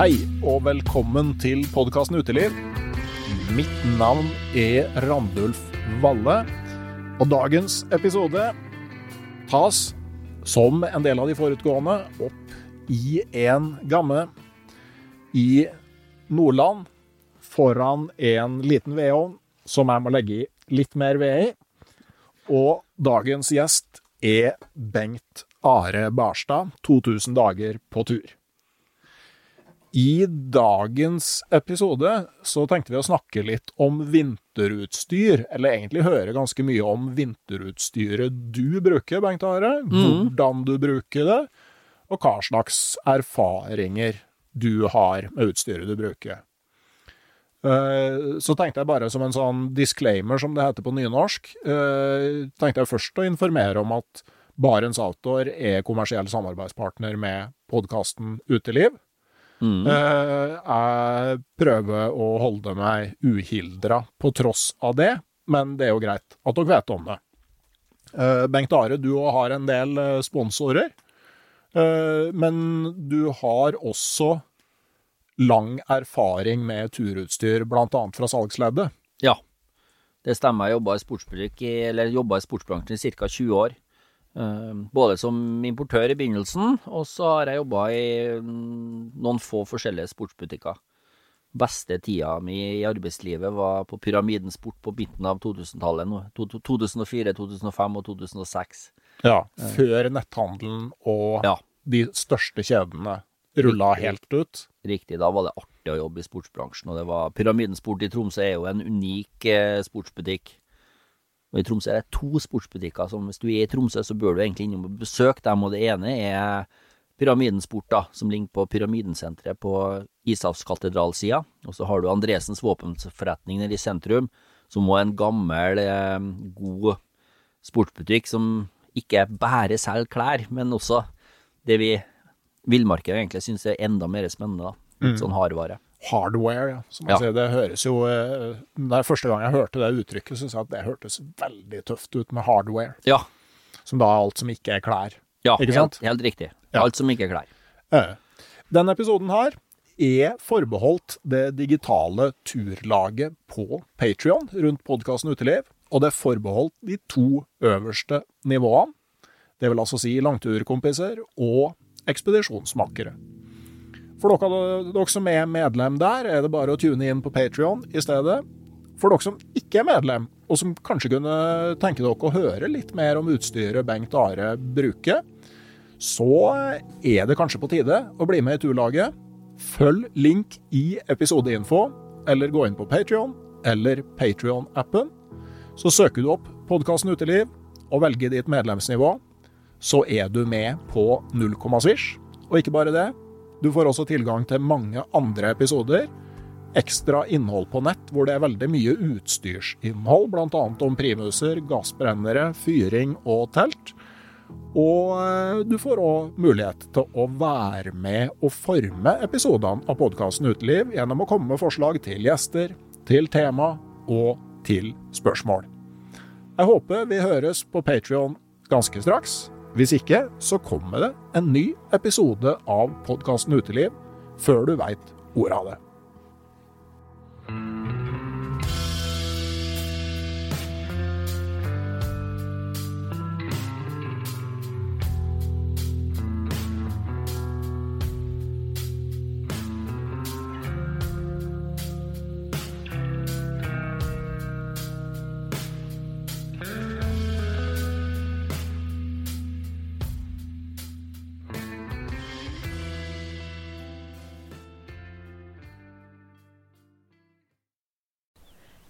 Hei og velkommen til podkasten Uteliv. Mitt navn er Randulf Valle, og dagens episode tas, som en del av de forutgående, opp i en gamme i Nordland foran en liten vedovn som jeg må legge i litt mer ved i. Og dagens gjest er Bengt Are Barstad, 2000 dager på tur. I dagens episode så tenkte vi å snakke litt om vinterutstyr, eller egentlig høre ganske mye om vinterutstyret du bruker, Bengt Are. Hvordan du bruker det, og hva slags erfaringer du har med utstyret du bruker. Eh, Så tenkte jeg bare som en sånn disclaimer, som det heter på nynorsk, eh, tenkte jeg først å informere om at Barents Outdoor er kommersiell samarbeidspartner med podkasten Uteliv. Mm. Eh, Jeg prøver å holde meg uhildra på tross av det, men det er jo greit at dere vet om det. Eh, Bengt Are, du òg har en del eh, sponsorer, eh, men du har også lang erfaring med turutstyr, bl.a. fra salgsleddet. Ja, det stemmer. Jeg jobba i i sportsbransjen i ca. 20 år. Eh, både som importør i begynnelsen, og så har jeg jobba i mm, noen få forskjellige sportsbutikker. Beste tida mi i arbeidslivet var på Pyramiden Sport på midten av 2000-tallet. nå. To- to- 2004, 2005 og 2006. Ja, før netthandelen og Ja. de største kjedene rulla helt ut. Riktig, da var det artig å jobbe i sportsbransjen. Og det var Pyramiden Sport i Tromsø er jo en unik eh, sportsbutikk. Og i Tromsø er det to sportsbutikker som hvis du er i Tromsø, så bør du egentlig innom og besøke dem. Og det ene er Pyramiden Sport, da, som ligger på Pyramidensenteret på Ishavskatedralsida. Og så har du Andresens våpenforretning nede i sentrum, som òg er en gammel, eh, god sportsbutikk som ikke bare selger klær, men også det vi villmarkedet egentlig syns er enda mer spennende. da. Litt sånn hardvare. Hardware, ja. Som man Ja. sier, det høres jo eh, Det er første gang jeg hørte det uttrykket, syns jeg at det hørtes veldig tøft ut med hardware. Ja, Som da er alt som ikke er klær. ja helt, helt riktig. Ja. Alt som ikke er klær. Eh. Denne episoden her er forbeholdt det digitale turlaget på Patrion rundt podkasten Uteliv, og det er forbeholdt de to øverste nivåene. Det vil altså si langturkompiser og ekspedisjonsmakere. For dere, dere som er medlem der, er det bare å tune inn på Patrion i stedet. For dere som ikke er medlem, og som kanskje kunne tenke dere å høre litt mer om utstyret Bengt Are bruker, så er det kanskje på tide å bli med i turlaget. Følg link i episodeinfo, eller gå inn på Patrion eller Patrion-appen. Så søker du opp podkasten Uteliv og velger ditt medlemsnivå. Så er du med på null komma svisj. Og ikke bare det, du får også tilgang til mange andre episoder. Ekstra innhold på nett, hvor det er veldig mye utstyrsinnhold, bl.a. om primuser, gassbrennere, fyring og telt. Og eh, du får òg mulighet til å være med og forme episodene av podkasten Uteliv gjennom å komme med forslag til gjester, til tema og til spørsmål. Jeg håper vi høres på Patrion ganske straks. Hvis ikke, så kommer det en ny episode av podkasten Uteliv før du veit ordet av det.